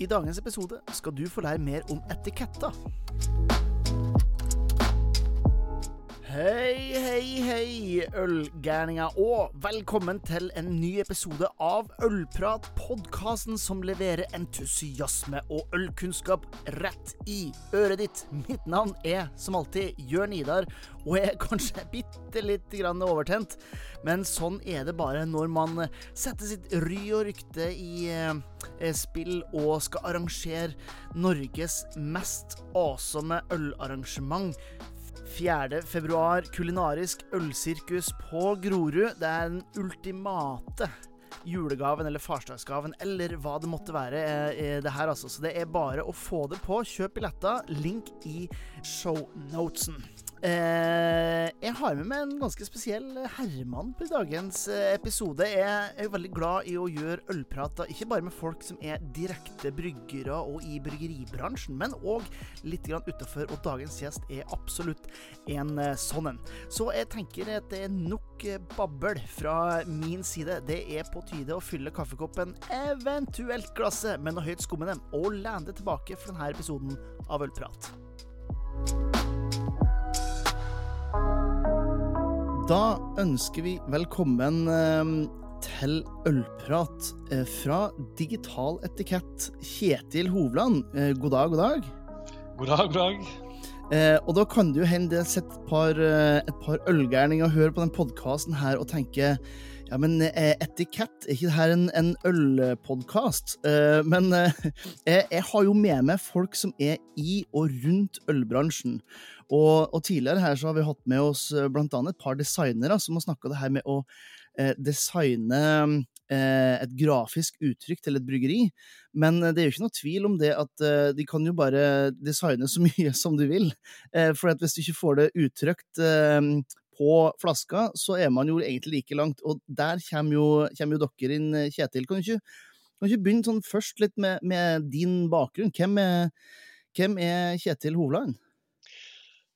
I dagens episode skal du få lære mer om etiketter. Hei, hei, hei, ølgærninger, og velkommen til en ny episode av Ølprat, podkasten som leverer entusiasme og ølkunnskap rett i øret ditt. Mitt navn er som alltid Jørn Idar, og jeg er kanskje bitte litt overtent, men sånn er det bare når man setter sitt ry og rykte i eh, spill og skal arrangere Norges mest awesome ølarrangement. 4. februar, kulinarisk ølsirkus på Grorud. Det er den ultimate julegaven eller farsdagsgaven eller hva det måtte være. eh, det her altså. Så det er bare å få det på. Kjøp billetter. Link i shownotesen. Eh, jeg har med meg en ganske spesiell herremann på dagens eh, episode. Jeg er veldig glad i å gjøre ølprater, ikke bare med folk som er direkte bryggere og i bryggeribransjen, men òg litt utafor. Og dagens gjest er absolutt en eh, sånn en. Så jeg tenker at det er nok eh, babbel fra min side. Det er på tide å fylle kaffekoppen, eventuelt glasset, med noe høyt skummende, og lene tilbake for denne episoden av Ølprat. Da ønsker vi velkommen eh, til ølprat eh, fra Digital Etikett, Kjetil Hovland. Eh, god dag, god dag. God dag, god dag. Eh, og da kan det jo hende det sitter et par, et par ølgærninger og hører på den podkasten her og tenker ja, men eh, etikett, er ikke dette en, en ølpodkast? Eh, men eh, jeg, har jo med meg folk som er i og rundt ølbransjen. Og, og tidligere her så har vi hatt med oss bl.a. et par designere som har snakka det her med å designe et grafisk uttrykk til et bryggeri. Men det er jo ikke noe tvil om det at de kan jo bare designe så mye som de vil. For hvis du ikke får det uttrykt på flaska, så er man jo egentlig like langt. Og der kommer jo, kommer jo dere inn, Kjetil. Kan du ikke, kan du ikke begynne sånn først litt med, med din bakgrunn? Hvem er, hvem er Kjetil Hovland?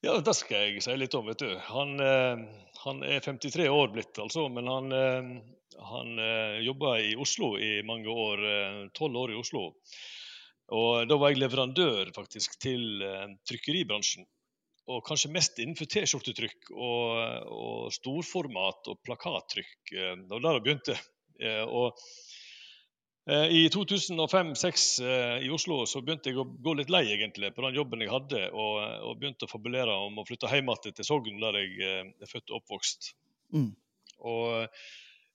Ja, det skal jeg si litt om, vet du. Han, eh, han er 53 år blitt, altså. Men han, eh, han eh, jobba i Oslo i mange år. Tolv år i Oslo. Og da var jeg leverandør faktisk til trykkeribransjen. Og kanskje mest innenfor T-skjortetrykk og, og, storformat og plakattrykk. Det var der det begynte. Og Eh, I 2005-2006 eh, i Oslo så begynte jeg å gå litt lei egentlig på den jobben jeg hadde, og, og begynte å fabulere om å flytte hjem igjen til Sogn, der jeg eh, er født og oppvokst. Mm. Og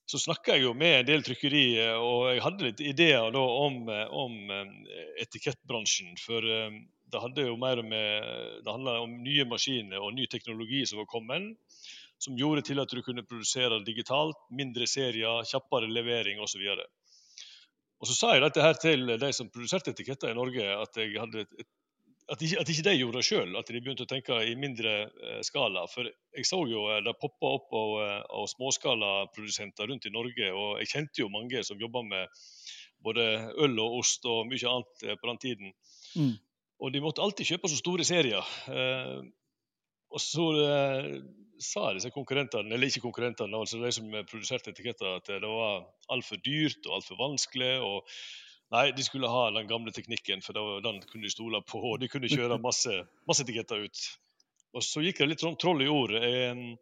så snakka jeg jo med en del trykkeri, og jeg hadde litt ideer da om, om etikettbransjen. For det hadde jo mer med, det handla om nye maskiner og ny teknologi som var kommet. Som gjorde til at du kunne produsere digitalt, mindre serier, kjappere levering osv. Og så sa jeg dette her til de som produserte etiketter i Norge, at, hadde, at, ikke, at ikke de gjorde det sjøl. At de begynte å tenke i mindre eh, skala. For jeg så jo eh, det poppa opp av, eh, av småskalaprodusenter rundt i Norge. Og jeg kjente jo mange som jobba med både øl og ost og mye annet på den tiden. Mm. Og de måtte alltid kjøpe så store serier. Eh, og så eh, sa disse konkurrentene, eller ikke konkurrentene, altså de som produserte etiketter, at det var altfor dyrt og altfor vanskelig. og Nei, de skulle ha den gamle teknikken, for den kunne de stole på. Og de kunne kjøre masse, masse etiketter ut. Og så gikk det litt sånn troll i ord. Jeg,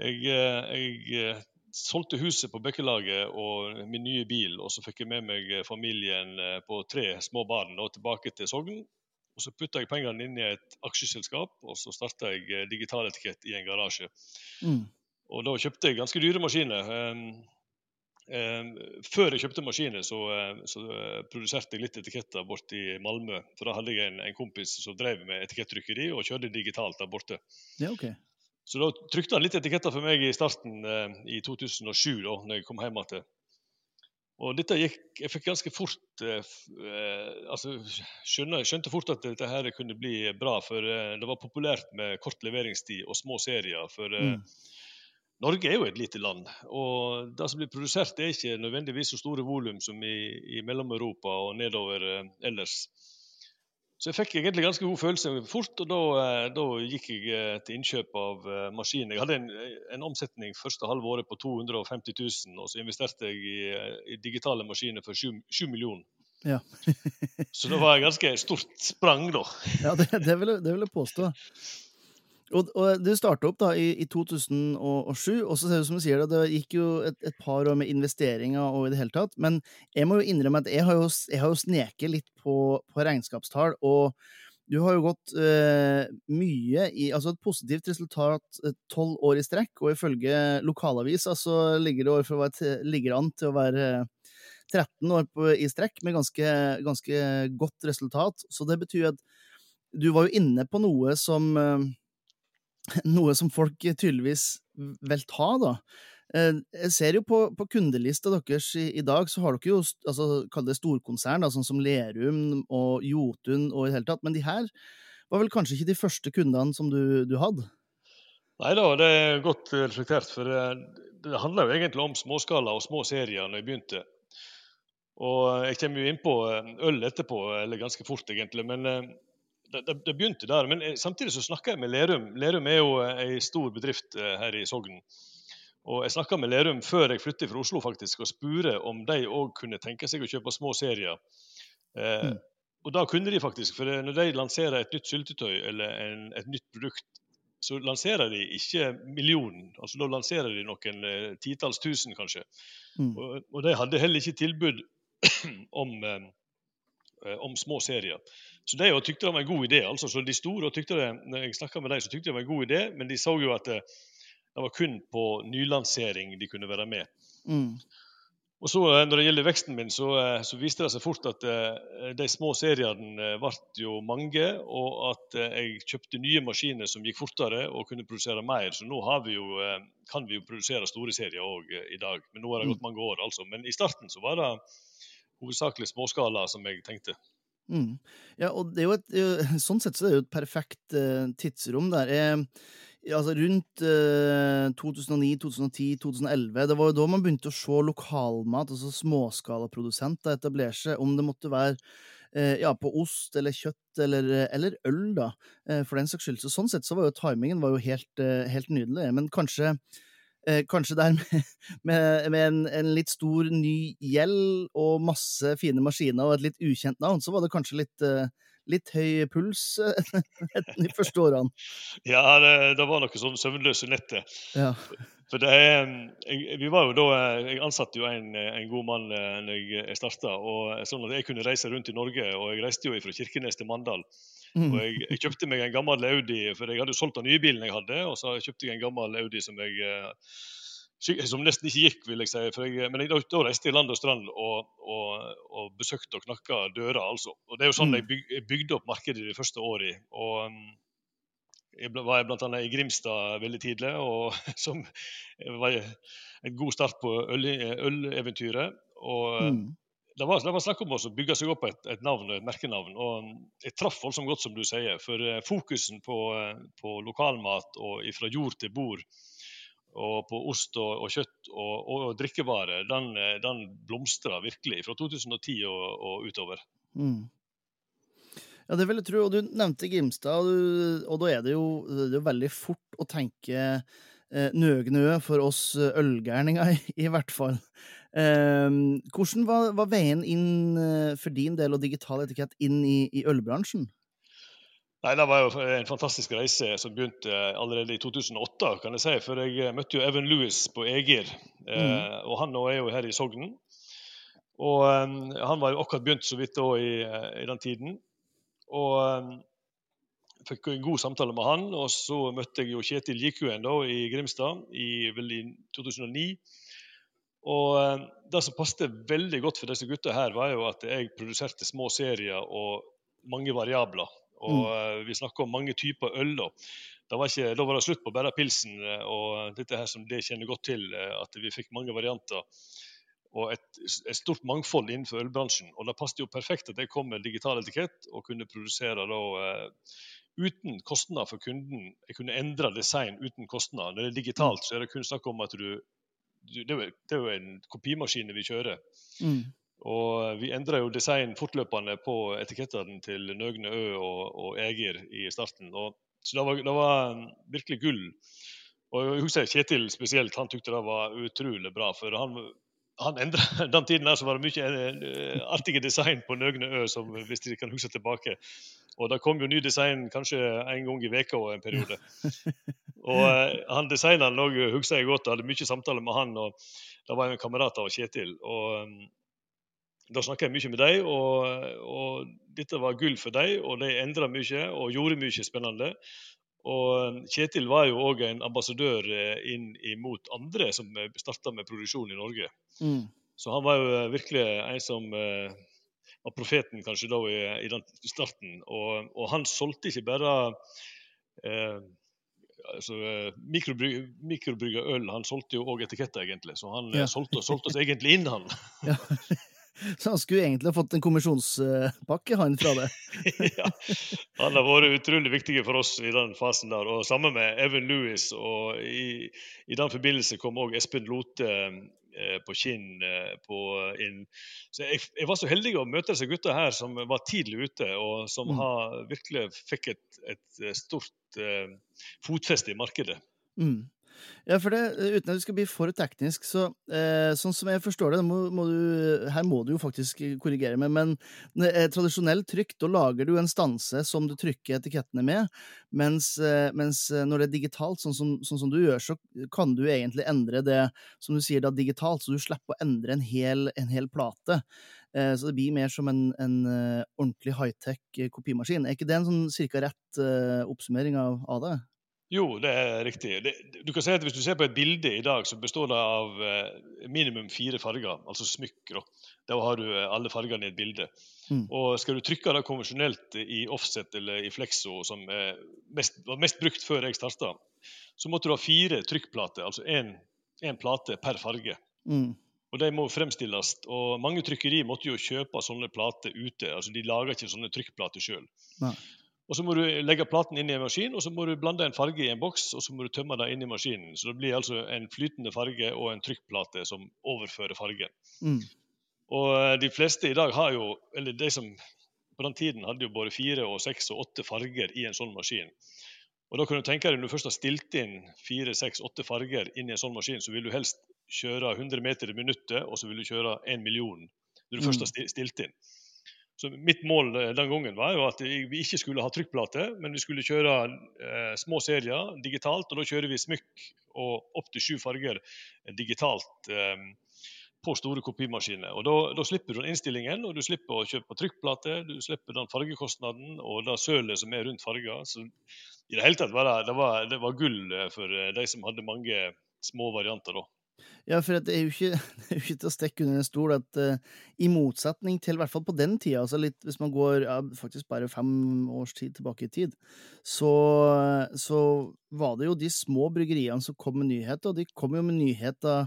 jeg, jeg, solgte huset på Bekkelaget og min nye bil, og så fikk jeg med meg familien på tre små barn og tilbake til Sogn. Og Så putta jeg pengene inn i et aksjeselskap, og så starta jeg eh, digitaletikett i en garasje. Mm. Og da kjøpte jeg ganske dyre maskiner. Um, um, før jeg kjøpte maskiner, så, så produserte jeg litt etiketter borte i Malmö. For da hadde jeg en, en kompis som drev med etikettrykkeri og kjørte digitalt der borte. Ja, okay. Så da trykte han litt etiketter for meg i starten eh, i 2007, da når jeg kom hjem igjen. Og dette gikk, Jeg fikk ganske fort eh, eh, altså skjønne, skjønte fort at dette her kunne bli bra. For eh, det var populært med kort leveringstid og små serier. For eh, mm. Norge er jo et lite land. Og det som blir produsert, er ikke nødvendigvis så store volum som i, i Mellom-Europa og nedover eh, ellers. Så jeg fikk egentlig ganske god følelse fort, og da, eh, da gikk jeg eh, til innkjøp av eh, maskin. Jeg hadde en, en omsetning første halvåret på 250 000, og så investerte jeg i, i digitale maskiner for 7, 7 millioner. Ja. så da var jeg ganske stort sprang, da. ja, det, det, vil jeg, det, vil jeg, påstå. Og, og Du starta opp da i, i, 2007, og så ser du som du sier det, det gikk jo et, et, par år med investeringer og i det hele tatt. Men jeg må jo innrømme at jeg har jo, jeg har jo sneket litt på, på regnskapstall. og du har jo gått eh, mye i Altså et positivt resultat eh, tolv år i strekk, og ifølge lokalavisa så ligger det, være, ligger det an til å være 13 eh, år på, i strekk med ganske, ganske, godt resultat. Så det betyr at du var jo inne på noe som eh, Noe som folk tydeligvis vil ta, da. Eh, jeg ser jo på, på kundelista deres i, i, dag, så har dere jo altså, kall det storkonsern, da, sånn som Lerum og Jotun og i det hele tatt, men de her var vel kanskje ikke de første kundene som du, du hadde? Nei da, det er godt reflektert. For det, det handler jo egentlig om småskala og små serier når jeg begynte. Og jeg kommer jo inn på eh, øl etterpå, eller ganske fort egentlig. Men eh, det, det, det begynte der. Men samtidig så snakka jeg med Lerum. Lerum er jo ei stor bedrift her i Sogn. Og Jeg snakka med Lerum før jeg flyttet fra Oslo faktisk, og spurte om de òg kunne tenke seg å kjøpe små serier. Eh, mm. Og da kunne de faktisk, for når de lanserer et nytt syltetøy eller en, et nytt produkt, så lanserer de ikke millionen. altså Da lanserer de noen eh, titalls tusen, kanskje. Mm. Og, og, de hadde heller ikke tilbud om, eh, om små serier. Så de tykte det var en god idé. altså, så De store tykte det, når jeg med dem, så tykte det var en god idé, men de så jo at det, det var kun på nylansering de kunne være med. Mm. Og så eh, Når det gjelder veksten min, så, eh, så viste det seg fort at de små seriene ble jo mange, og at jeg kjøpte nye maskiner som gikk fortere og kunne produsere mer. Så nå vi jo, kan vi jo produsere store serier òg i dag. Men nå har det gått mm. mange år, altså. Men i starten så var det hovedsakelig småskala som jeg tenkte. Mm. Ja, og det er jo et, sånn sett så er det jo et perfekt tidsrom der. Jeg, altså rundt eh, 2009, 2010, 2011. Det var jo da man begynte å se lokalmat, altså småskalaprodusenter, etablere seg, om det måtte være eh, ja, på ost eller kjøtt eller, eller øl, da, eh, for den saks skyld. Så sånn sett så var jo timingen var jo helt, eh, helt nydelig. Men kanskje eh, Kanskje der med, med, med en, en, litt stor ny gjeld og masse fine maskiner og et litt ukjent navn, så var det kanskje litt eh, litt høy puls eh, de første årene? Ja, det, det var noe sånn søvnløse netter. Ja. For det, er, vi var jo da, jeg ansatte jo en, en god mann eh, når jeg starta. Sånn at jeg kunne reise rundt i Norge. og Jeg reiste jo fra Kirkenes til Mandal. Mm. Og jeg, jeg, kjøpte meg en gammel Audi, for jeg hadde jo solgt den nye bilen jeg hadde. Og så kjøpte jeg en gammel Audi som jeg eh, som nesten ikke gikk, vil jeg si. Jeg, men jeg, da reiste jeg land og strand og, og, og besøkte og knakka dører. altså. Og Det er jo sånn mm. jeg, byg, jeg bygde opp markedet de første åra. Og um, jeg var bl.a. i Grimstad veldig tidlig, og som var en god start på øleventyret. og um, mm. Det var, det var, snakk om å bygge seg opp et, et navn et merkenavn. og um, Jeg traff voldsomt godt, som du sier. For uh, fokusen på, uh, på lokalmat og fra jord til bord og på ost og, og kjøtt og, og, drikkevarer, den, den blomstrer virkelig fra 2010 og, og utover. Mm. Ja, det vil jeg tro. Og du nevnte Grimstad, og, du, og da er det, jo, det er veldig fort å tenke eh, Nøgnø for oss ølgærninger, i, i hvert fall. Eh, hvordan var, var, veien inn eh, for din del og digital etikett inn i, i ølbransjen? Nei, Det var jo en fantastisk reise som begynte allerede i 2008. kan jeg si, For jeg møtte jo Evan Lewis på Egir, eh, mm. og han nå er jo her i Sogn. Og Han var jo akkurat begynt så vidt da i, eh, i den tiden. Og fikk en god samtale med han. Og så møtte jeg jo Kjetil Jikuen da i Grimstad i, vel i 2009. Og Det som passet veldig godt for disse gutta her, var jo at jeg produserte små serier og mange variabler. Og mm. Vi snakker om mange typer øl. Da. Var, ikke, da var, det slutt på bare pilsen eh, og dette her som det kjenner godt til, eh, at vi fikk mange varianter. Og et, et stort mangfold innenfor ølbransjen. Og det passet jo perfekt at jeg kom med digital etikett og kunne produsere da uten kostnader for kunden. Jeg kunne endre design uten kostnader. Når det er digitalt, så er det kun snakk om at du, du det, er jo, en kopimaskin vi kjører. Mm. Og vi endra jo design fortløpende på etikettene til Nøgne Ø og, og Eger i starten. Og, så det var, det var, virkelig gull. Og jeg husker Kjetil spesielt, han syntes det var utrolig bra. For han han endret, Den tiden der så var det mye uh, artige design på Nøgne Ø, som, hvis de kan huske tilbake. Og det kom jo ny design kanskje en gang i veka og en periode. Og uh, han Designeren òg husker jeg godt, jeg hadde mye samtaler med han. og Det var en kamerat av Kjetil. og um, Da snakka jeg mye med dem, og, og, dette var gull for dem. Og de endra mye og gjorde mye spennende. Og Kjetil var jo òg en ambassadør inn mot andre som starta med produksjon i Norge. Mm. Så han var jo virkelig en som var profeten kanskje da i, i den starten. Og, og, han solgte ikke bare eh, altså, mikrobrygga mikrobrygg øl, han solgte jo òg etiketter, egentlig. Så han ja. solgte, solgte, oss egentlig inn, han. Så han skulle egentlig ha fått en kommisjonspakke, han, fra det. ja, han har vært utrolig viktig for oss i den fasen der. Og sammen med Evan Lewis. Og i, i den forbindelse kom òg Espen Lote Eh, på Kinn. Eh, på inn. Så jeg, jeg, var så heldig å møte disse gutta her som var tidlig ute, og som mm. har, virkelig fikk et, et stort uh, fotfeste i markedet. Mm. Ja, for det, uten at du skal bli for teknisk, så eh, sånn som jeg forstår det, må, må du, her må du jo faktisk korrigere meg, men eh, tradisjonelt trykk, da lager du en stanse som du trykker etikettene med, mens, eh, mens når det er digitalt, sånn som, sånn som, du gjør, så kan du egentlig endre det, som du sier, da digitalt, så du slipper å endre en hel, en hel plate. Eh, så det blir mer som en, en uh, ordentlig high-tech kopimaskin. Er ikke det en sånn cirka rett oppsummering av, av det? Jo, det er riktig. Det, du kan si at Hvis du ser på et bilde i dag, så består det av eh, minimum fire farger, altså smykker. Da. har du eh, alle fargene i et bilde. Mm. Og Skal du trykke det konvensjonelt i offset eller i flexo, som mest, var mest brukt før jeg starta, så måtte du ha fire trykkplater, altså én plate per farge. Mm. Og De må fremstilles. og Mange trykkeri måtte jo kjøpe sånne plater ute. altså De lager ikke sånne trykkplater sjøl. Og Så må du legge platen inn i en maskin, og så må du blande en farge i en boks, og så må du tømme det inn i maskinen. Så det blir altså en flytende farge og en trykkplate som overfører fargen. Mm. Og eh, de fleste i dag har jo, eller de som på den tiden hadde jo både fire og seks og åtte farger i en sånn maskin. Og da kan du tenke deg Når du først har stilt inn fire, seks, åtte farger inn i en sånn maskin, så vil du helst kjøre 100 meter i minuttet, og så vil du kjøre en million når du mm. først har stilt inn. Så Mitt mål eh, den gangen var jo at vi ikke skulle ha trykkplate, men vi skulle kjøre eh, små serier digitalt. og Da kjører vi smykk og opptil sju farger digitalt eh, på store kopimaskiner. Og da, da, slipper du den innstillingen, og du slipper å kjøpe trykkplate, du slipper den fargekostnaden og det sølet som er rundt farger. Så i det hele tatt var det, det, var, det var gull eh, for eh, de som hadde mange små varianter da. Ja, for det er ikke, det er jo ikke til å stikke under en stol at uh, i motsetning til, i hvert fall på den tida, altså litt, hvis man går ja, faktisk bare fem års tid tilbake i tid, så, så var det jo de små bryggeriene som kom med nyheter, og de kom jo med nyheter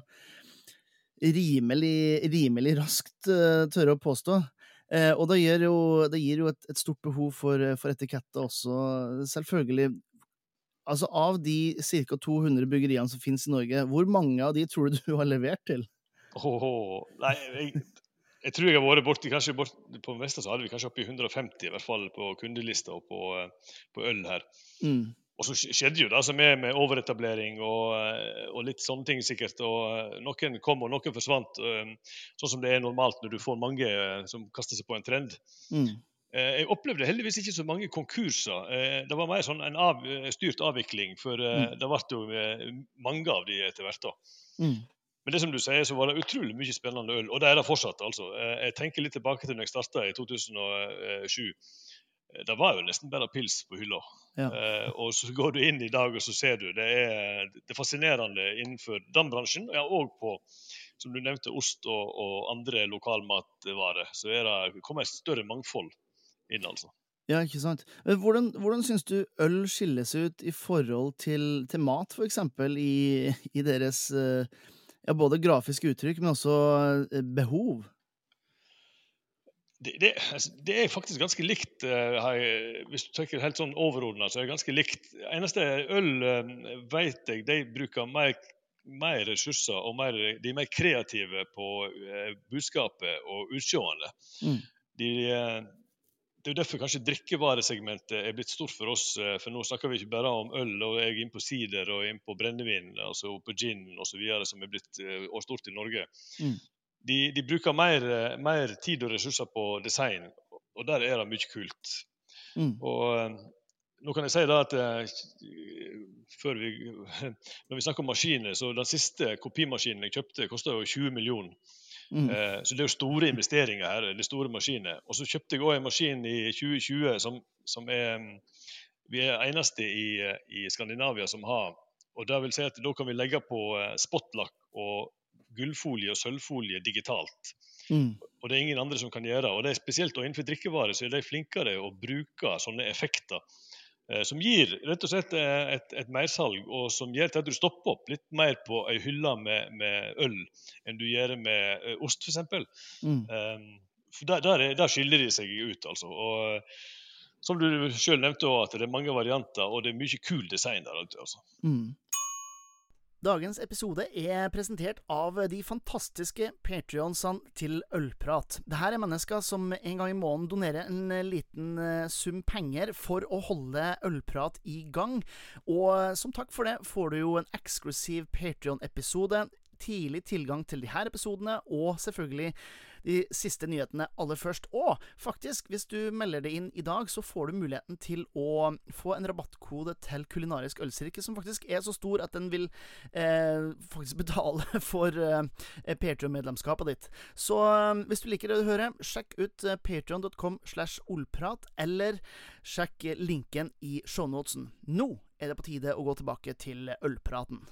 rimelig, rimelig raskt, uh, tør å påstå. Eh, og det gir jo, det gir jo et, et, stort behov for, for etiketter også, selvfølgelig Altså, Av de ca. 200 byggeriene som finnes i Norge, hvor mange av de tror du du har levert til? Oh, nei, jeg, jeg, tror jeg har vært borti kanskje bort, På Vesta så hadde vi kanskje oppi 150 i hvert fall på kundelista og på, på øl her. Mm. Og så skjedde jo det som er med overetablering og, og, litt sånne ting sikkert. og Noen kom og noen forsvant, sånn som det er normalt når du får mange som kaster seg på en trend. Mm. Eh, jeg opplevde heldigvis ikke så mange konkurser. Eh, det var mer sånn en av, eh, styrt avvikling, for mm. det ble jo mange av de etter hvert. da. Mm. Men det som du sier, så var det utrolig mye spennende øl, og det er det fortsatt. altså. Jeg tenker litt tilbake til når jeg starta i 2007. Det var jo nesten bare pils på hylla. Ja. og så går du inn i dag og så ser du. Det er, det er fascinerende innenfor den bransjen, ja, og på som du nevnte, ost og, og andre lokalmatvarer. Så er det kommer et større mangfold inn, altså. Ja, ikke sant. Hvordan, hvordan syns du øl skiller seg ut i forhold til, til mat, for eksempel, i, i deres eh, ja, både grafiske uttrykk, men også eh, behov? Det, det, altså, det, er faktisk ganske likt. Uh, hvis du tenker helt sånn overordna, så er det ganske likt. Eneste øl vet jeg de bruker mer, mer ressurser og mer, de er mer kreative på budskapet og utseendet. Mm. De, det er derfor kanskje drikkevaresegmentet er blitt stort for oss. Eh, for nå snakker vi ikke bare om øl, og jeg er inne på sider og inn på brennevin, altså på gin osv. som er blitt og stort i Norge. Mm. de, de bruker mer, mer, tid og ressurser på design, og der er det mye kult. Mm. Og nå kan jeg si da at før vi, Når vi snakker om maskiner, så den siste kopimaskinen jeg kjøpte, kosta jo 20 millioner. Mm. Eh, så det er jo store investeringer her, det er store maskiner. Og så kjøpte jeg òg en maskin i 2020 som, som er Vi er eneste i, i, Skandinavia som har. Og det vil si at Da kan vi legge på eh, spotlakk og gullfolie og sølvfolie digitalt. Mm. Og det er ingen andre som kan gjøre. Og det er spesielt innenfor drikkevarer så er de flinkere å bruke sånne effekter Eh, som gir rett og slett eh, et, et mersalg, og som gjør til at du stopper opp litt mer på ei hylle med, med, øl enn du gjør med uh, ost, f.eks. Mm. Um, for der, der, der, skiller de seg ut, altså. Og som du sjøl nevnte, også, at det er mange varianter, og det er mye kul design der. Altså. Mm. Dagens episode er presentert av de fantastiske patrionsene til Ølprat. Dette er mennesker som en gang i måneden donerer en liten eh, sum penger for å holde Ølprat i gang. Og som takk for det får du jo en eksklusiv Patrion-episode, tidlig tilgang til de her episodene, og selvfølgelig de siste nyhetene aller først. Og faktisk, hvis du melder deg inn i dag, så får du muligheten til å få en rabattkode til Kulinarisk ølsirkel, som faktisk er så stor at den vil eh, faktisk betale for eh, Patrion-medlemskapet ditt. Så eh, hvis du liker det du hører, sjekk ut eh, patrion.com slash olprat, eller sjekk linken i shownotesen. Nå er det på tide å gå tilbake til ølpraten.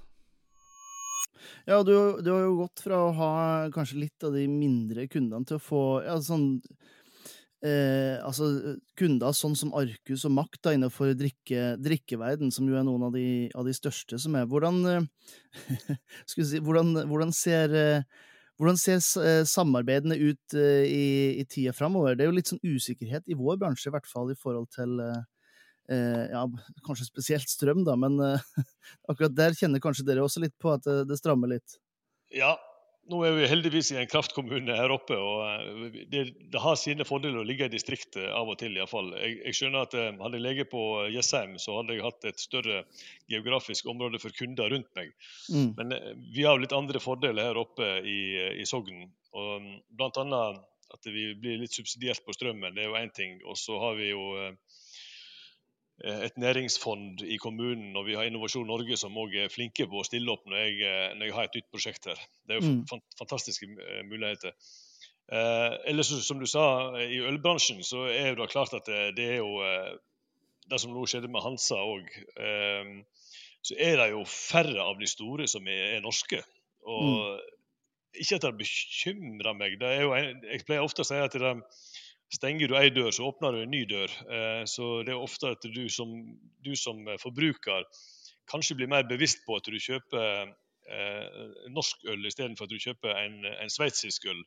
Ja, du, du, har jo gått fra å ha kanskje litt av de mindre kundene til å få ja, sånn eh, Altså kunder sånn som Arcus og Makt da, innenfor drikke, drikkeverden, som jo er noen av de, av de største som er. Hvordan, eh, si, hvordan, hvordan ser eh, hvordan ser eh, samarbeidene ut i, i tida framover? Det er jo litt sånn usikkerhet i vår bransje, i hvert fall i forhold til Eh, ja, kanskje spesielt strøm, da, men eh, akkurat der kjenner kanskje dere også litt på at det, det strammer litt? Ja, nå er vi heldigvis i en kraftkommune her oppe, og eh, det, det har sine fordeler å ligge i distriktet av og til. I hvert fall. Jeg, jeg skjønner at Hadde jeg ligget på Jessheim, så hadde jeg hatt et større geografisk område for kunder rundt meg. Mm. Men vi har litt andre fordeler her oppe i, i Sogn. Og mm, annet at vi blir litt subsidiert på strømmen, det er jo én ting. Og så har vi jo Eh, et næringsfond i kommunen, og vi har Innovasjon Norge som òg er flinke på å stille opp når jeg, eh, når jeg, har et nytt prosjekt her. Det er jo mm. fantastiske eh, muligheter. Eh, ellers, som du sa, i ølbransjen så er det klart at det, det er jo Det som nå skjedde med Hansa òg, eh, så er det jo færre av de store som er, er norske. Og mm. ikke at det bekymrer meg. Det er jo, jeg pleier ofte å si at det er Stenger du ei dør, så åpner du en ny dør. Eh, så det er ofte at du som, du som forbruker kanskje blir mer bevisst på at du kjøper eh, norsk øl istedenfor at du kjøper en, en sveitsisk øl.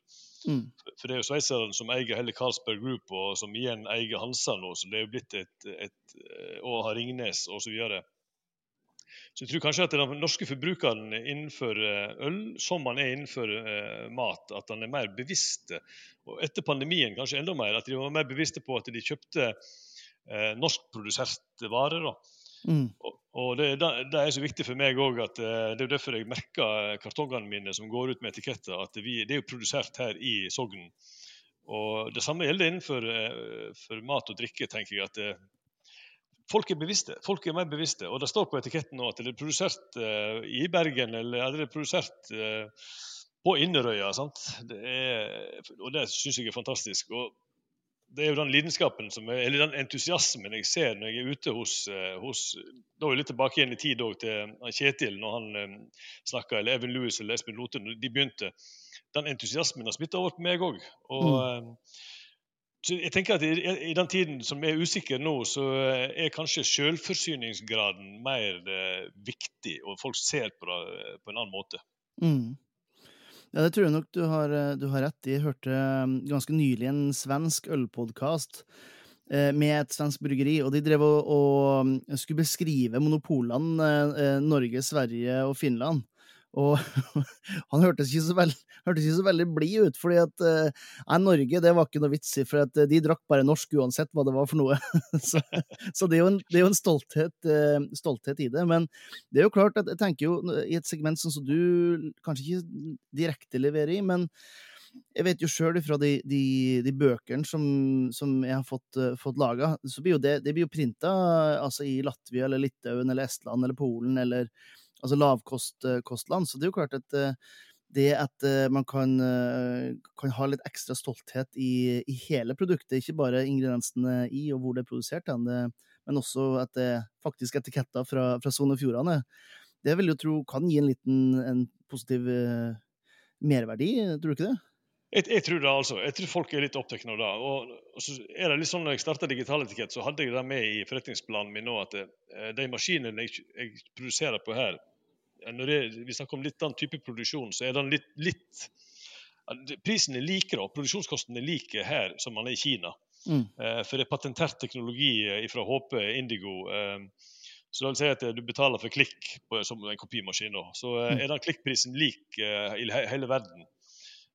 Mm. For det er jo sveitserne som eier hele Carlsberg Group, og som igjen eier Hansa nå, så det er jo blitt et, et, og har Ringnes osv. Så jeg tror kanskje at den norske forbrukeren innenfor eh, øl, som man er innenfor eh, mat, at han er mer bevisste. Og etter pandemien kanskje enda mer, at de var mer bevisste på at de kjøpte eh, norskproduserte varer. Mm. Og, og det, det, er så viktig for meg òg at eh, det er derfor jeg merker kartongene mine som går ut med etiketter, at vi, det er jo produsert her i Sogn. Og Det samme gjelder innenfor for mat og drikke. tenker jeg at folk er bevisste. Folk er mer bevisste. Og det står på etiketten nå at det er produsert uh, i Bergen eller er det er produsert uh, på Inderøya. Det er, og det syns jeg er fantastisk. Og det er jo den lidenskapen som er, eller den entusiasmen jeg ser når jeg er ute hos, uh, hos Da er jeg litt tilbake igjen i tid til Kjetil, når han snakka, eller Even Lewis eller Espen Lothe, når de begynte. Den entusiasmen har smitta over på meg òg. Og mm. Så jeg tenker at i, den tiden som er usikker nå, så er kanskje selvforsyningsgraden mer eh, viktig, og folk ser på det eh, på en annen måte. Mm. Ja, det tror jeg nok du har, eh, du har rett i. Jeg hørte ganske nylig en svensk ølpodkast eh, med et svensk bryggeri, og de drev og, og um, skulle beskrive monopolene eh, Norge, Sverige og Finland. Og han hørtes ikke så, veld, veldig blid ut, fordi at uh, nei, Norge det var ikke noe vits i, for at uh, de drakk bare norsk uansett hva det var for noe. så, så det, er en, det, er jo en, stolthet, uh, stolthet, i det. Men det er jo klart at jeg tenker jo i et segment sånn som du kanskje ikke direkte leverer i, men jeg vet jo sjøl fra de, de, de, bøkene som, som jeg har fått, uh, fått laga, så blir jo det, det blir jo printa altså i Latvia eller Litauen eller Estland eller Polen eller altså lavkostland. Så det er jo klart at uh, det at uh, man kan, kan, ha litt ekstra stolthet i, i, hele produktet, ikke bare ingrediensene i og hvor det er produsert, men også at det faktisk etiketter fra, fra Sogn og Fjordane, det vil jeg tro kan gi en liten en positiv merverdi, tror du ikke det? Jeg, jeg, tror det, altså. Jeg tror folk er litt opptatt av det. Og, og, så er det litt sånn, når jeg starta Digitaletikett, så hadde jeg det med i forretningsplanen min nå at eh, de maskinene jeg, jeg, produserer på her eh, Når det, vi snakker om litt annen type produksjon, så er den litt, litt Prisen er like, da. Produksjonskosten er like her som den er i Kina. Mm. Eh, for det er patentert teknologi eh, fra HP Indigo. Eh, så det vil si at du betaler for klikk på, som en kopimaskin. Så mm. er den klikkprisen lik i hele verden.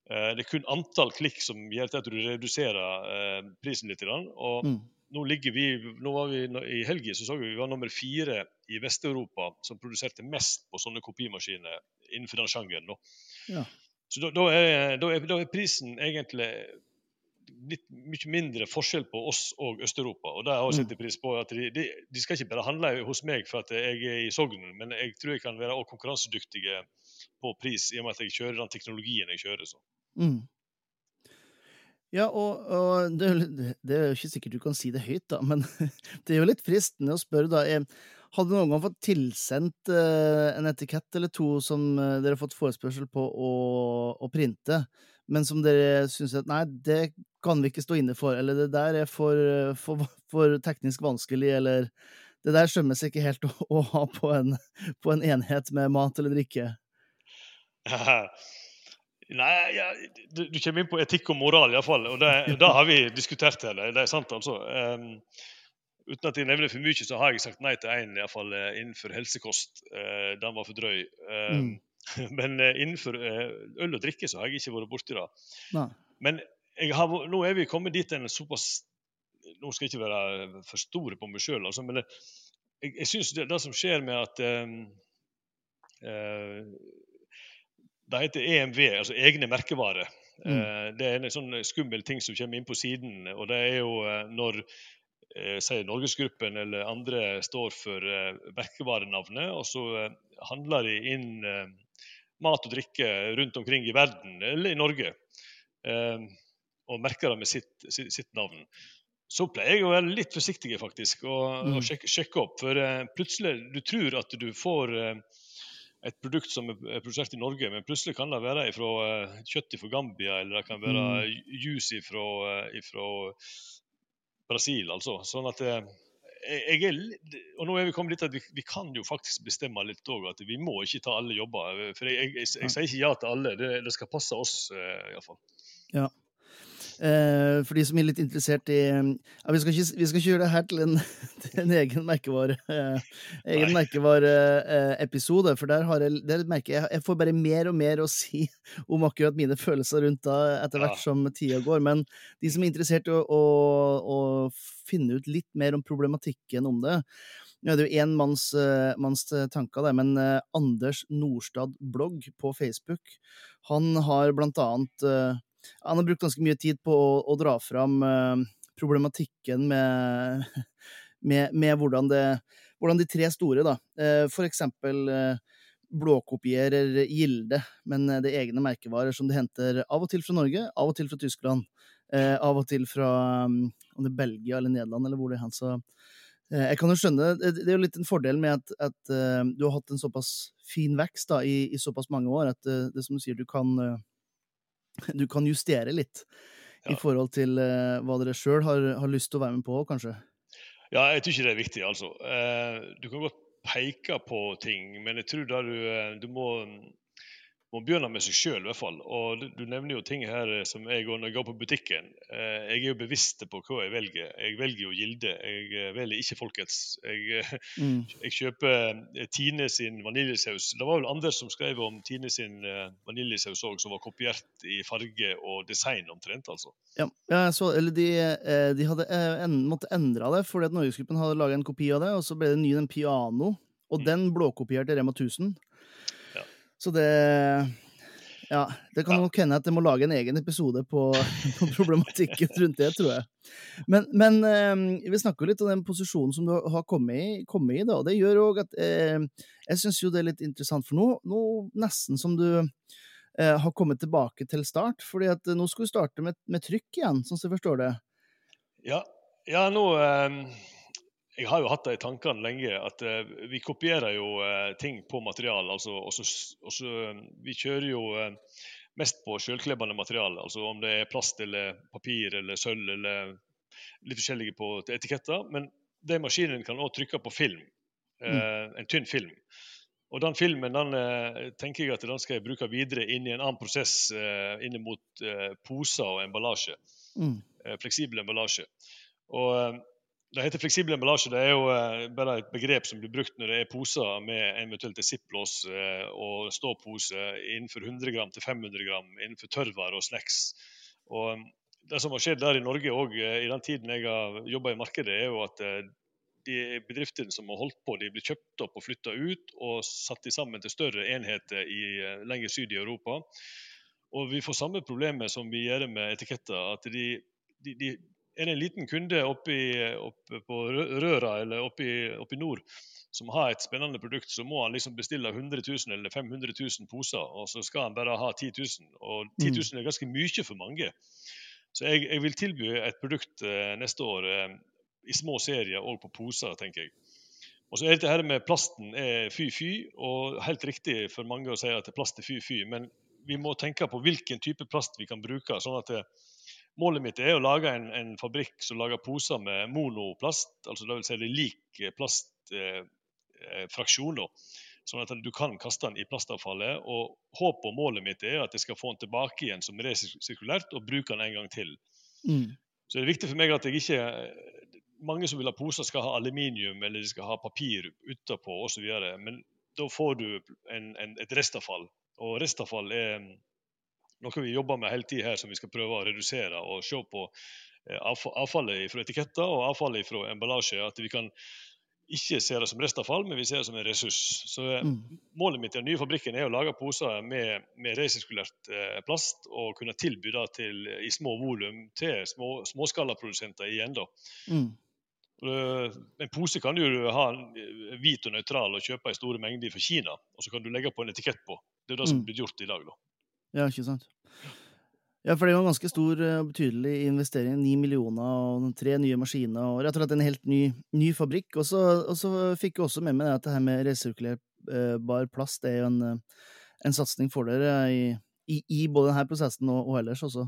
Det er kun antall klikk som gjør at du reduserer prisen litt. Og mm. Nå, vi, nå var vi I helgen så, så vi vi var nummer fire i Vest-Europa som produserte mest på sånne kopimaskiner innenfor den sjangeren. Ja. Så da, da, er, da, er, da, er, prisen egentlig litt mye mindre forskjell på oss og Øst-Europa. Og det har jeg sett mm. pris på. at de, de, de, skal ikke bare handle hos meg for at jeg er i Sogn, men jeg tror jeg kan være konkurransedyktige på pris i og med at jeg kjører den teknologien jeg kjører. Så. Mm. Ja, og, og det, det, er jo ikke sikkert du kan si det høyt, da, men det er jo litt fristende å spørre, da. Hadde noen gang fått tilsendt uh, en etikett eller to som uh, dere har fått forespørsel på å, å printe, men som dere syns at nei, det kan vi ikke stå inne for, eller det der er for, for, for teknisk vanskelig, eller det der skjønnes ikke helt å, å ha på en, på en enhet med mat eller drikke? Nei, ja, du, du, kommer inn på etikk og moral, iallfall. Og det, det har vi diskutert her. Det er sant, altså. Um, uten at jeg nevner for mye, så har jeg sagt nei til én eh, innenfor helsekost. Uh, den var for drøy. Um, mm. Men uh, innenfor uh, øl og drikke så har jeg ikke vært borti det. Nei. Men har, nå er vi kommet dit en såpass Nå skal jeg ikke være for store på meg sjøl, altså, men jeg, jeg syns det, det, som skjer med at um, det heter EMV, altså egne merkevarer. Mm. Eh, det er en sånn skummel ting som kommer inn på siden. og det er jo eh, når sier Norgesgruppen eller andre står for merkevarenavnet, og så handler de inn mat og drikke rundt omkring i verden, eller i Norge, og merker det med sitt, sitt, sitt navn. Så pleier jeg å være litt forsiktig faktisk, og, mm. og sjekke, sjekke, opp. For plutselig du tror at du får et produkt som er produsert i Norge, men plutselig kan det være fra uh, kjøtt fra Gambia, eller det kan være mm. juice fra, uh, Brasil, altså. Sånn at uh, jeg er, og nå er vi kommet dit at vi, vi kan jo faktisk bestemme litt òg, at vi må ikke ta alle jobber. For jeg, jeg, jeg, jeg sier ikke ja til alle, det, det skal passe oss uh, iallfall. Ja. Eh, for de som er litt interessert i ja, vi, skal ikke, vi skal ikke gjøre det her til en, til en egen merkevare eh, egen merkevareepisode, eh, for der, har jeg, der merker jeg jeg får bare mer og mer å si om akkurat mine følelser rundt da etter hvert som tida går. Men de som er interessert i å, å, å finne ut litt mer om problematikken om det nå er det jo én manns, uh, manns tanker, der, men uh, Anders Nordstad blogg på Facebook, han har blant annet han har brukt ganske mye tid på å, å dra fram uh, problematikken med, med, med hvordan, det, hvordan, de tre store, da, uh, for eksempel uh, blåkopierer Gilde, men det er egne merkevarer som de henter av og til fra Norge, av og til fra Tyskland, av og til fra um, om det er Belgia eller Nederland, eller hvor det er. Så jeg kan jo skjønne Det er jo litt en fordel med at, at du har hatt en såpass fin vekst da, i, i såpass mange år, at det som du sier, du kan du kan justere litt ja. i forhold til uh, hva dere sjøl har, har, lyst til å være med på, kanskje? Ja, jeg tror ikke det er viktig, altså. Uh, du kan godt peke på ting, men jeg tror da du, uh, du må må begynner med seg sjøl, i hvert fall. Og du, du, nevner jo ting her eh, som jeg når jeg går på butikken. Eh, jeg er jo bevisst på hva jeg velger. Jeg velger jo Gilde, jeg eh, velger ikke Folkets. Jeg, eh, mm. jeg kjøper Tine sin vaniljesaus. Det var vel andre som skrev om Tine sin vaniljesaus òg, som var kopiert i farge og design omtrent, altså. Ja, så, eller de, de hadde en, måtte endre det, fordi at Norgesgruppen hadde laga en kopi av det, og så ble det ny den Piano. Og mm. den blåkopierte Rema 1000. Så det Ja, det kan nok hende at jeg må lage en egen episode på, på problematikken rundt det, tror jeg. Men, men eh, vi snakker jo litt om den posisjonen som du har kommet i, kommet i da, det gjør òg at eh, jeg syns jo det er litt interessant, for nå, nå nesten som du eh, har kommet tilbake til start, fordi at nå skal du starte med, med trykk igjen, sånn som jeg forstår det. Ja, ja nå eh, Jeg har jo hatt det i tankene lenge at eh, vi kopierer jo eh, ting på material. Altså, og så, og så, eh, vi kjører jo eh, mest på sjølklebende materiale. Altså om det er plast eller papir eller sølv eller litt forskjellige på etiketter. Men de maskinene kan òg trykke på film. Mm. En tynn film. Og den filmen den, eh, tenker jeg at den skal jeg bruke videre inn i en annen prosess eh, inn mot eh, poser og emballasje Mm. eh, fleksibel emballasje. Og eh, Det heter fleksibel emballasje. Det er jo eh, bare et begrep som blir brukt når det er poser med eventuelt zipplås eh, og ståpose innenfor 100 gram til 500 gram innenfor tørrvarer og snacks. Og eh, Det som har skjedd der i Norge òg i den tiden jeg har jobba i markedet, er jo at eh, de bedriftene som har holdt på, de blir kjøpt opp og flytta ut og satt sammen til større enheter i, eh, lenger syd i Europa. Og vi får samme problemet som vi gjør med etiketter. at de, de, de er det en liten kunde oppe, i, oppe på Røra eller oppe i, oppe i nord som har et spennende produkt, så må han liksom bestille 100 000 eller 500 000 poser, og så skal han bare ha 10 000. Og 10 000 er ganske mye for mange. Så jeg, jeg vil tilby et produkt eh, neste år eh, i små serier og på poser, tenker jeg. Og så er dette her med plasten er fy-fy, og helt riktig for mange å si at plast er fy-fy, men vi må tenke på hvilken type plast vi kan bruke. sånn at det, Målet mitt er å lage en, en fabrikk som lager poser med monoplast, altså det vil si det er lik plastfraksjon, eh, sånn at du kan kaste den i plastavfallet. og Håpet og målet mitt er at jeg skal få den tilbake igjen som resirkulært og bruke den en gang til. Mm. Så det er viktig for meg at jeg ikke Mange som vil ha poser, skal ha aluminium eller de skal ha papir utapå osv. Men da får du en, en, et restavfall. Og restavfall er noe vi jobber med hele tida her, som vi skal prøve å redusere. Og se på eh, avfallet fra etiketter og avfallet fra emballasje. At vi kan ikke se det som restavfall, men vi ser det som en ressurs. Så eh, Mm. Målet mitt i den nye fabrikken er å lage poser med, med resirkulert eh, plast og kunne tilby det til, i små volum til små, småskalaprodusenter igjen. da. Mm. En pose kan du ha hvit og nøytral og kjøpe i store mengder fra Kina, og så kan du legge på en etikett på. Det er det som Mm. blir gjort i dag. da. Ja, ikke sant. Ja, for det var en ganske stor eh, og betydelig investering. Ni millioner og tre nye maskiner og rett og slett en helt ny, ny fabrikk. Og så, og så fikk jeg også med meg at det her med resirkulerbar plast det er jo en, eh, en satsing for dere i, i, i både denne prosessen og, og ellers også.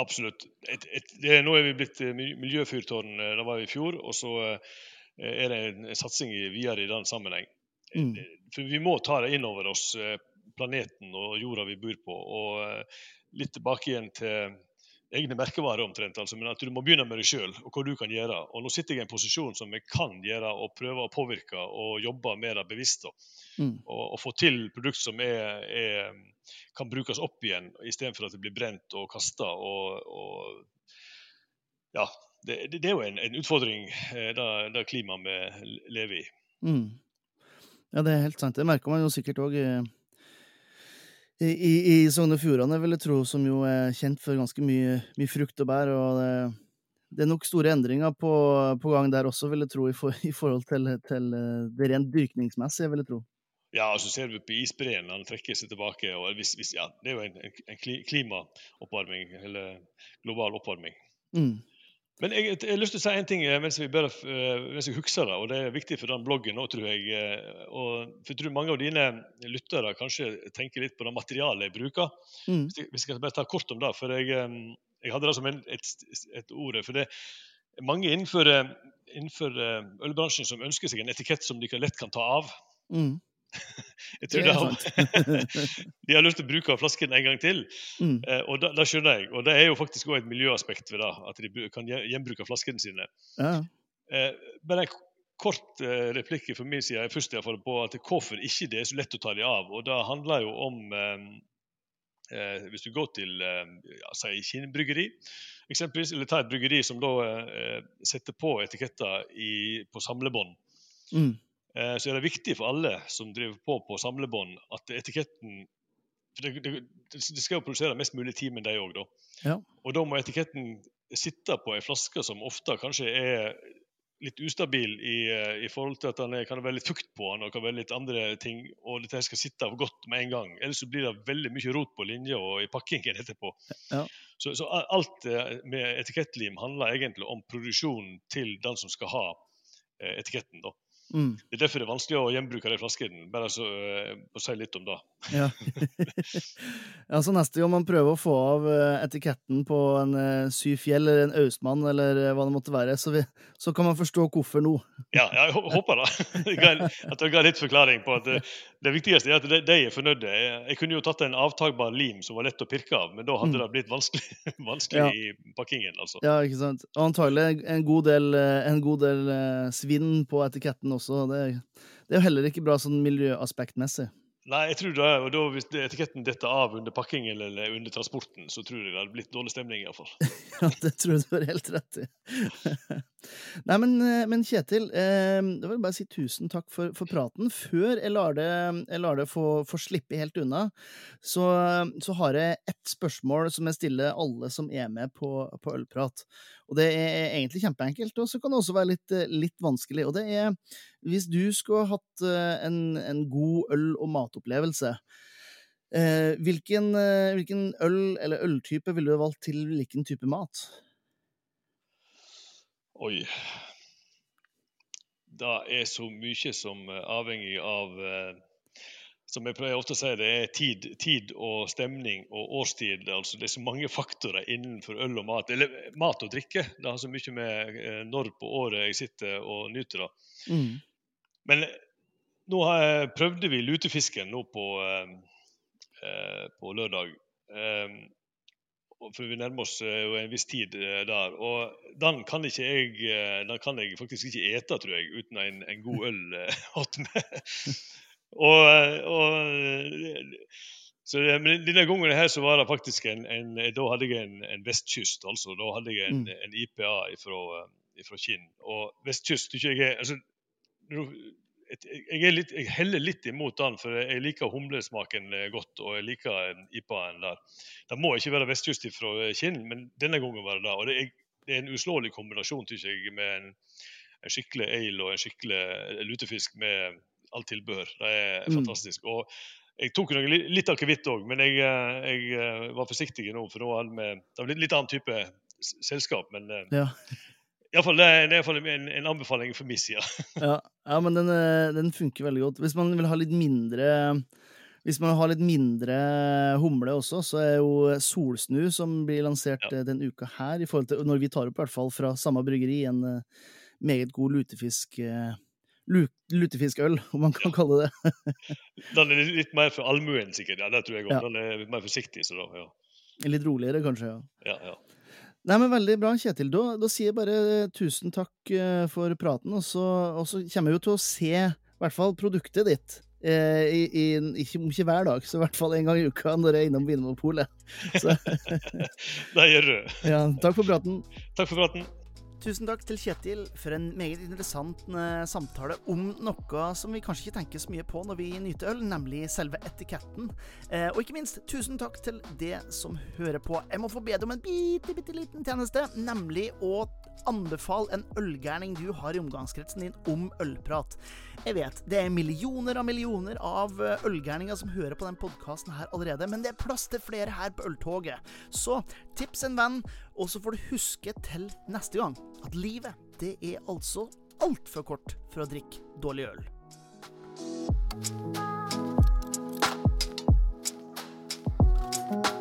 Absolutt. Et, et, det, nå er vi blitt eh, mi- miljøfyrtårn, eh, det var vi i fjor. Og så eh, er det en satsing videre i den sammenheng. Mm. Eh, For vi må ta det inn over oss, eh, planeten og jorda vi bor på. Og eh, litt tilbake igjen til egne merkevarer omtrent, altså, men at du må begynne med deg sjøl og hva du kan gjøre. Og nå sitter jeg i en posisjon som jeg kan gjøre og prøve å påvirke og jobbe med det bevisst. Mm. Og, og få til produkt som er, er, kan brukes opp igjen, istedenfor at det blir brent og kasta. Og, og ja, det, det er jo en, en utfordring, eh, det, det klimaet vi lever i. Mm. Ja, det er helt sant. Det merker man jo sikkert òg i, i, i, i Sogn og Fjordane, vil jeg tro, som jo er kjent for ganske mye, mye frukt og bær. og det, det er nok store endringer på, på gang der også, vil jeg tro, i, for, i forhold til, til det rent dyrkningsmessige, vil jeg tro. Ja, og så ser vi på isbreen, han trekker seg tilbake. og hvis, hvis, ja, Det er jo en, en, en klimaoppvarming, eller global oppvarming. Mm. Men jeg, jeg har lyst til å si en ting eh, mens, vi bare, eh, mens jeg husker det, og det er viktig for den bloggen òg, tror jeg. eh, Og, for jeg tror mange av dine lyttere kanskje tenker litt på det materialet jeg bruker. Mm. Jeg skal bare ta kort om det, for jeg, jeg hadde det som en, et, et ord. For det er mange innenfor, innenfor ølbransjen som ønsker seg en etikett som de lett kan ta av. Mm. Jeg tror Det er De har lyst til å bruke flasken en gang til. Mm. Eh, og da, da skjønner jeg. Og det er jo faktisk også et miljøaspekt ved det, at de kan gje- gjenbruke flaskene sine. Ja. Eh, bare en kort eh, replikk fra min side først i hvert fall, på at hvorfor ikke det er så lett å ta de av. Og det handler jo om eh, eh, Hvis du går til eh, ja, si Kinn-bryggeri, eksempelvis, eller ta et bryggeri som da eh, setter på etiketter i, på samlebånd. Mm. Eh, så er det viktig for alle som driver på på samlebånd, at etiketten for det, det, De skal jo produsere mest mulig timen, de òg, da. Ja. Og da må etiketten sitte på ei flaske som ofte kanskje er litt ustabil i, eh, i forhold til at den er, kan være litt fukt på den og kan være litt andre ting, og dette skal sitte godt med en gang. Ellers så blir det veldig mye rot på linja og i pakkingen etterpå. Ja. Så, så alt eh, med etikettlim handler egentlig om produksjonen til den som skal ha etiketten. da. Mm. Det er derfor det er vanskelig å gjenbruke de flaskene. Bare så, eh, å si litt om det. Ja. ja, så neste gang man prøver å få av eh, etiketten på en uh, Syfjell eller en Austmann eller eh, hva det måtte være, så, vi, så kan man forstå hvorfor nå. Ja, jeg håper det. Ga- At jeg ga litt forklaring på at det, det viktigste er at de, er fornøyde. Jeg, jeg kunne jo tatt en avtagbar lim som var lett å pirke av, men da hadde Mm. det blitt vanskelig, vanskelig Ja. i pakkingen. altså. Ja, ikke sant? Og antagelig en god del, eh, en god del eh, svinn på etiketten også. Det, det er jo heller ikke bra sånn miljøaspektmessig. Nei, jeg tror det, er- og da Hvis etiketten detter av under pakkingen eller under transporten, så tror jeg det hadde blitt dårlig stemning. i hvert fall. Ja, det tror jeg du har helt rett i. Nei, men, eh, men Kjetil, eh, da vil jeg bare si tusen takk for, for praten. Før jeg lar det, jeg lar det få, få slippe helt unna, så, så har jeg ett spørsmål som jeg stiller alle som er med på, på Ølprat. Og det er egentlig kjempeenkelt, og så kan det også være litt, eh, litt vanskelig. Og det er hvis du skulle hatt eh, en, en god øl- og matopplevelse, eh, hvilken, eh, hvilken øl eller øltype ville du valgt til hvilken type mat? Oi. Det er så mye som avhengig av eh, Som jeg pleier ofte å si, det er tid, tid og stemning og årstid. altså Det er så mange faktorer innenfor øl og mat. Eller mat og drikke. Det har så mye med eh, når på året jeg sitter og nyter det. Mm. Men nå har jeg, prøvde vi lutefisken nå på, eh, eh, på lørdag. Eh, for vi nærmer oss eh, jo en viss tid der. Og den kan jeg den kan jeg faktisk ikke ete, tror jeg, uten en, en god øl attmed. Og, eh, og eh, så men denne gangen her så var det faktisk en, en Da hadde jeg en, en vestkyst, altså. Da hadde jeg en, en IPA fra, Kinn. Og vestkyst tykker jeg er altså, jeg, litt, jeg heller litt imot den, for jeg liker humlesmaken eh, godt. Og jeg liker IPA-en der. Det må ikke være vestkyst fra Kinn, men denne gangen var det det. Og det er, det er en uslåelig kombinasjon, synes jeg, med en, en skikkelig ale og en skikkelig lutefisk med alt tilbehør. Det er Mm. fantastisk. Og jeg tok litt akevitt òg, men jeg, eh, jeg eh, var forsiktig nå, for nå hadde vi Det var litt, litt annen type selskap. Men eh, Ja. i det er, det er hvert fall en, en anbefaling for min side. Ja, ja men den, den funker veldig godt. Hvis man vil ha litt mindre hvis man har litt mindre humle også, så er jo Solsnu, som blir lansert Ja. eh, den uka her, til når vi tar opp i hvert fall fra samme bryggeri, en meget god lutefisk eh, lu, lutefiskøl, om man kan kalle det. Den er litt- mer for allmuen, sikkert. Ja, det tror jeg Ja. Den er litt mer forsiktig. så da, ja. Litt roligere, kanskje. ja. Ja, ja. Nei, men Veldig bra, Kjetil. Da, da sier jeg bare tusen takk eh, for praten, og så, og så kommer jeg jo til å se i hvert fall produktet ditt. eh, i, i, ikke, ikke hver dag, så i hvert fall en gang i uka når jeg er innom Vinmonopolet. Så Det gjør du. ja, takk for praten. Takk for praten. Tusen takk til Kjetil for en meget interessant eh, samtale om noe som vi kanskje ikke tenker så mye på når vi nyter øl, nemlig selve etiketten. Eh, og ikke minst, tusen takk til det som hører på. Jeg må få be deg om en bitte, bitte liten tjeneste, nemlig å anbefale en ølgærning du har i omgangskretsen din om ølprat. Jeg vet, det er millioner av millioner av eh, ølgærninger som hører på den podkasten her allerede, men det er plass til flere her på Øltoget. Så tips en venn, og så får du huske til neste gang at livet, det er altså altfor kort for å drikke dårlig øl. thank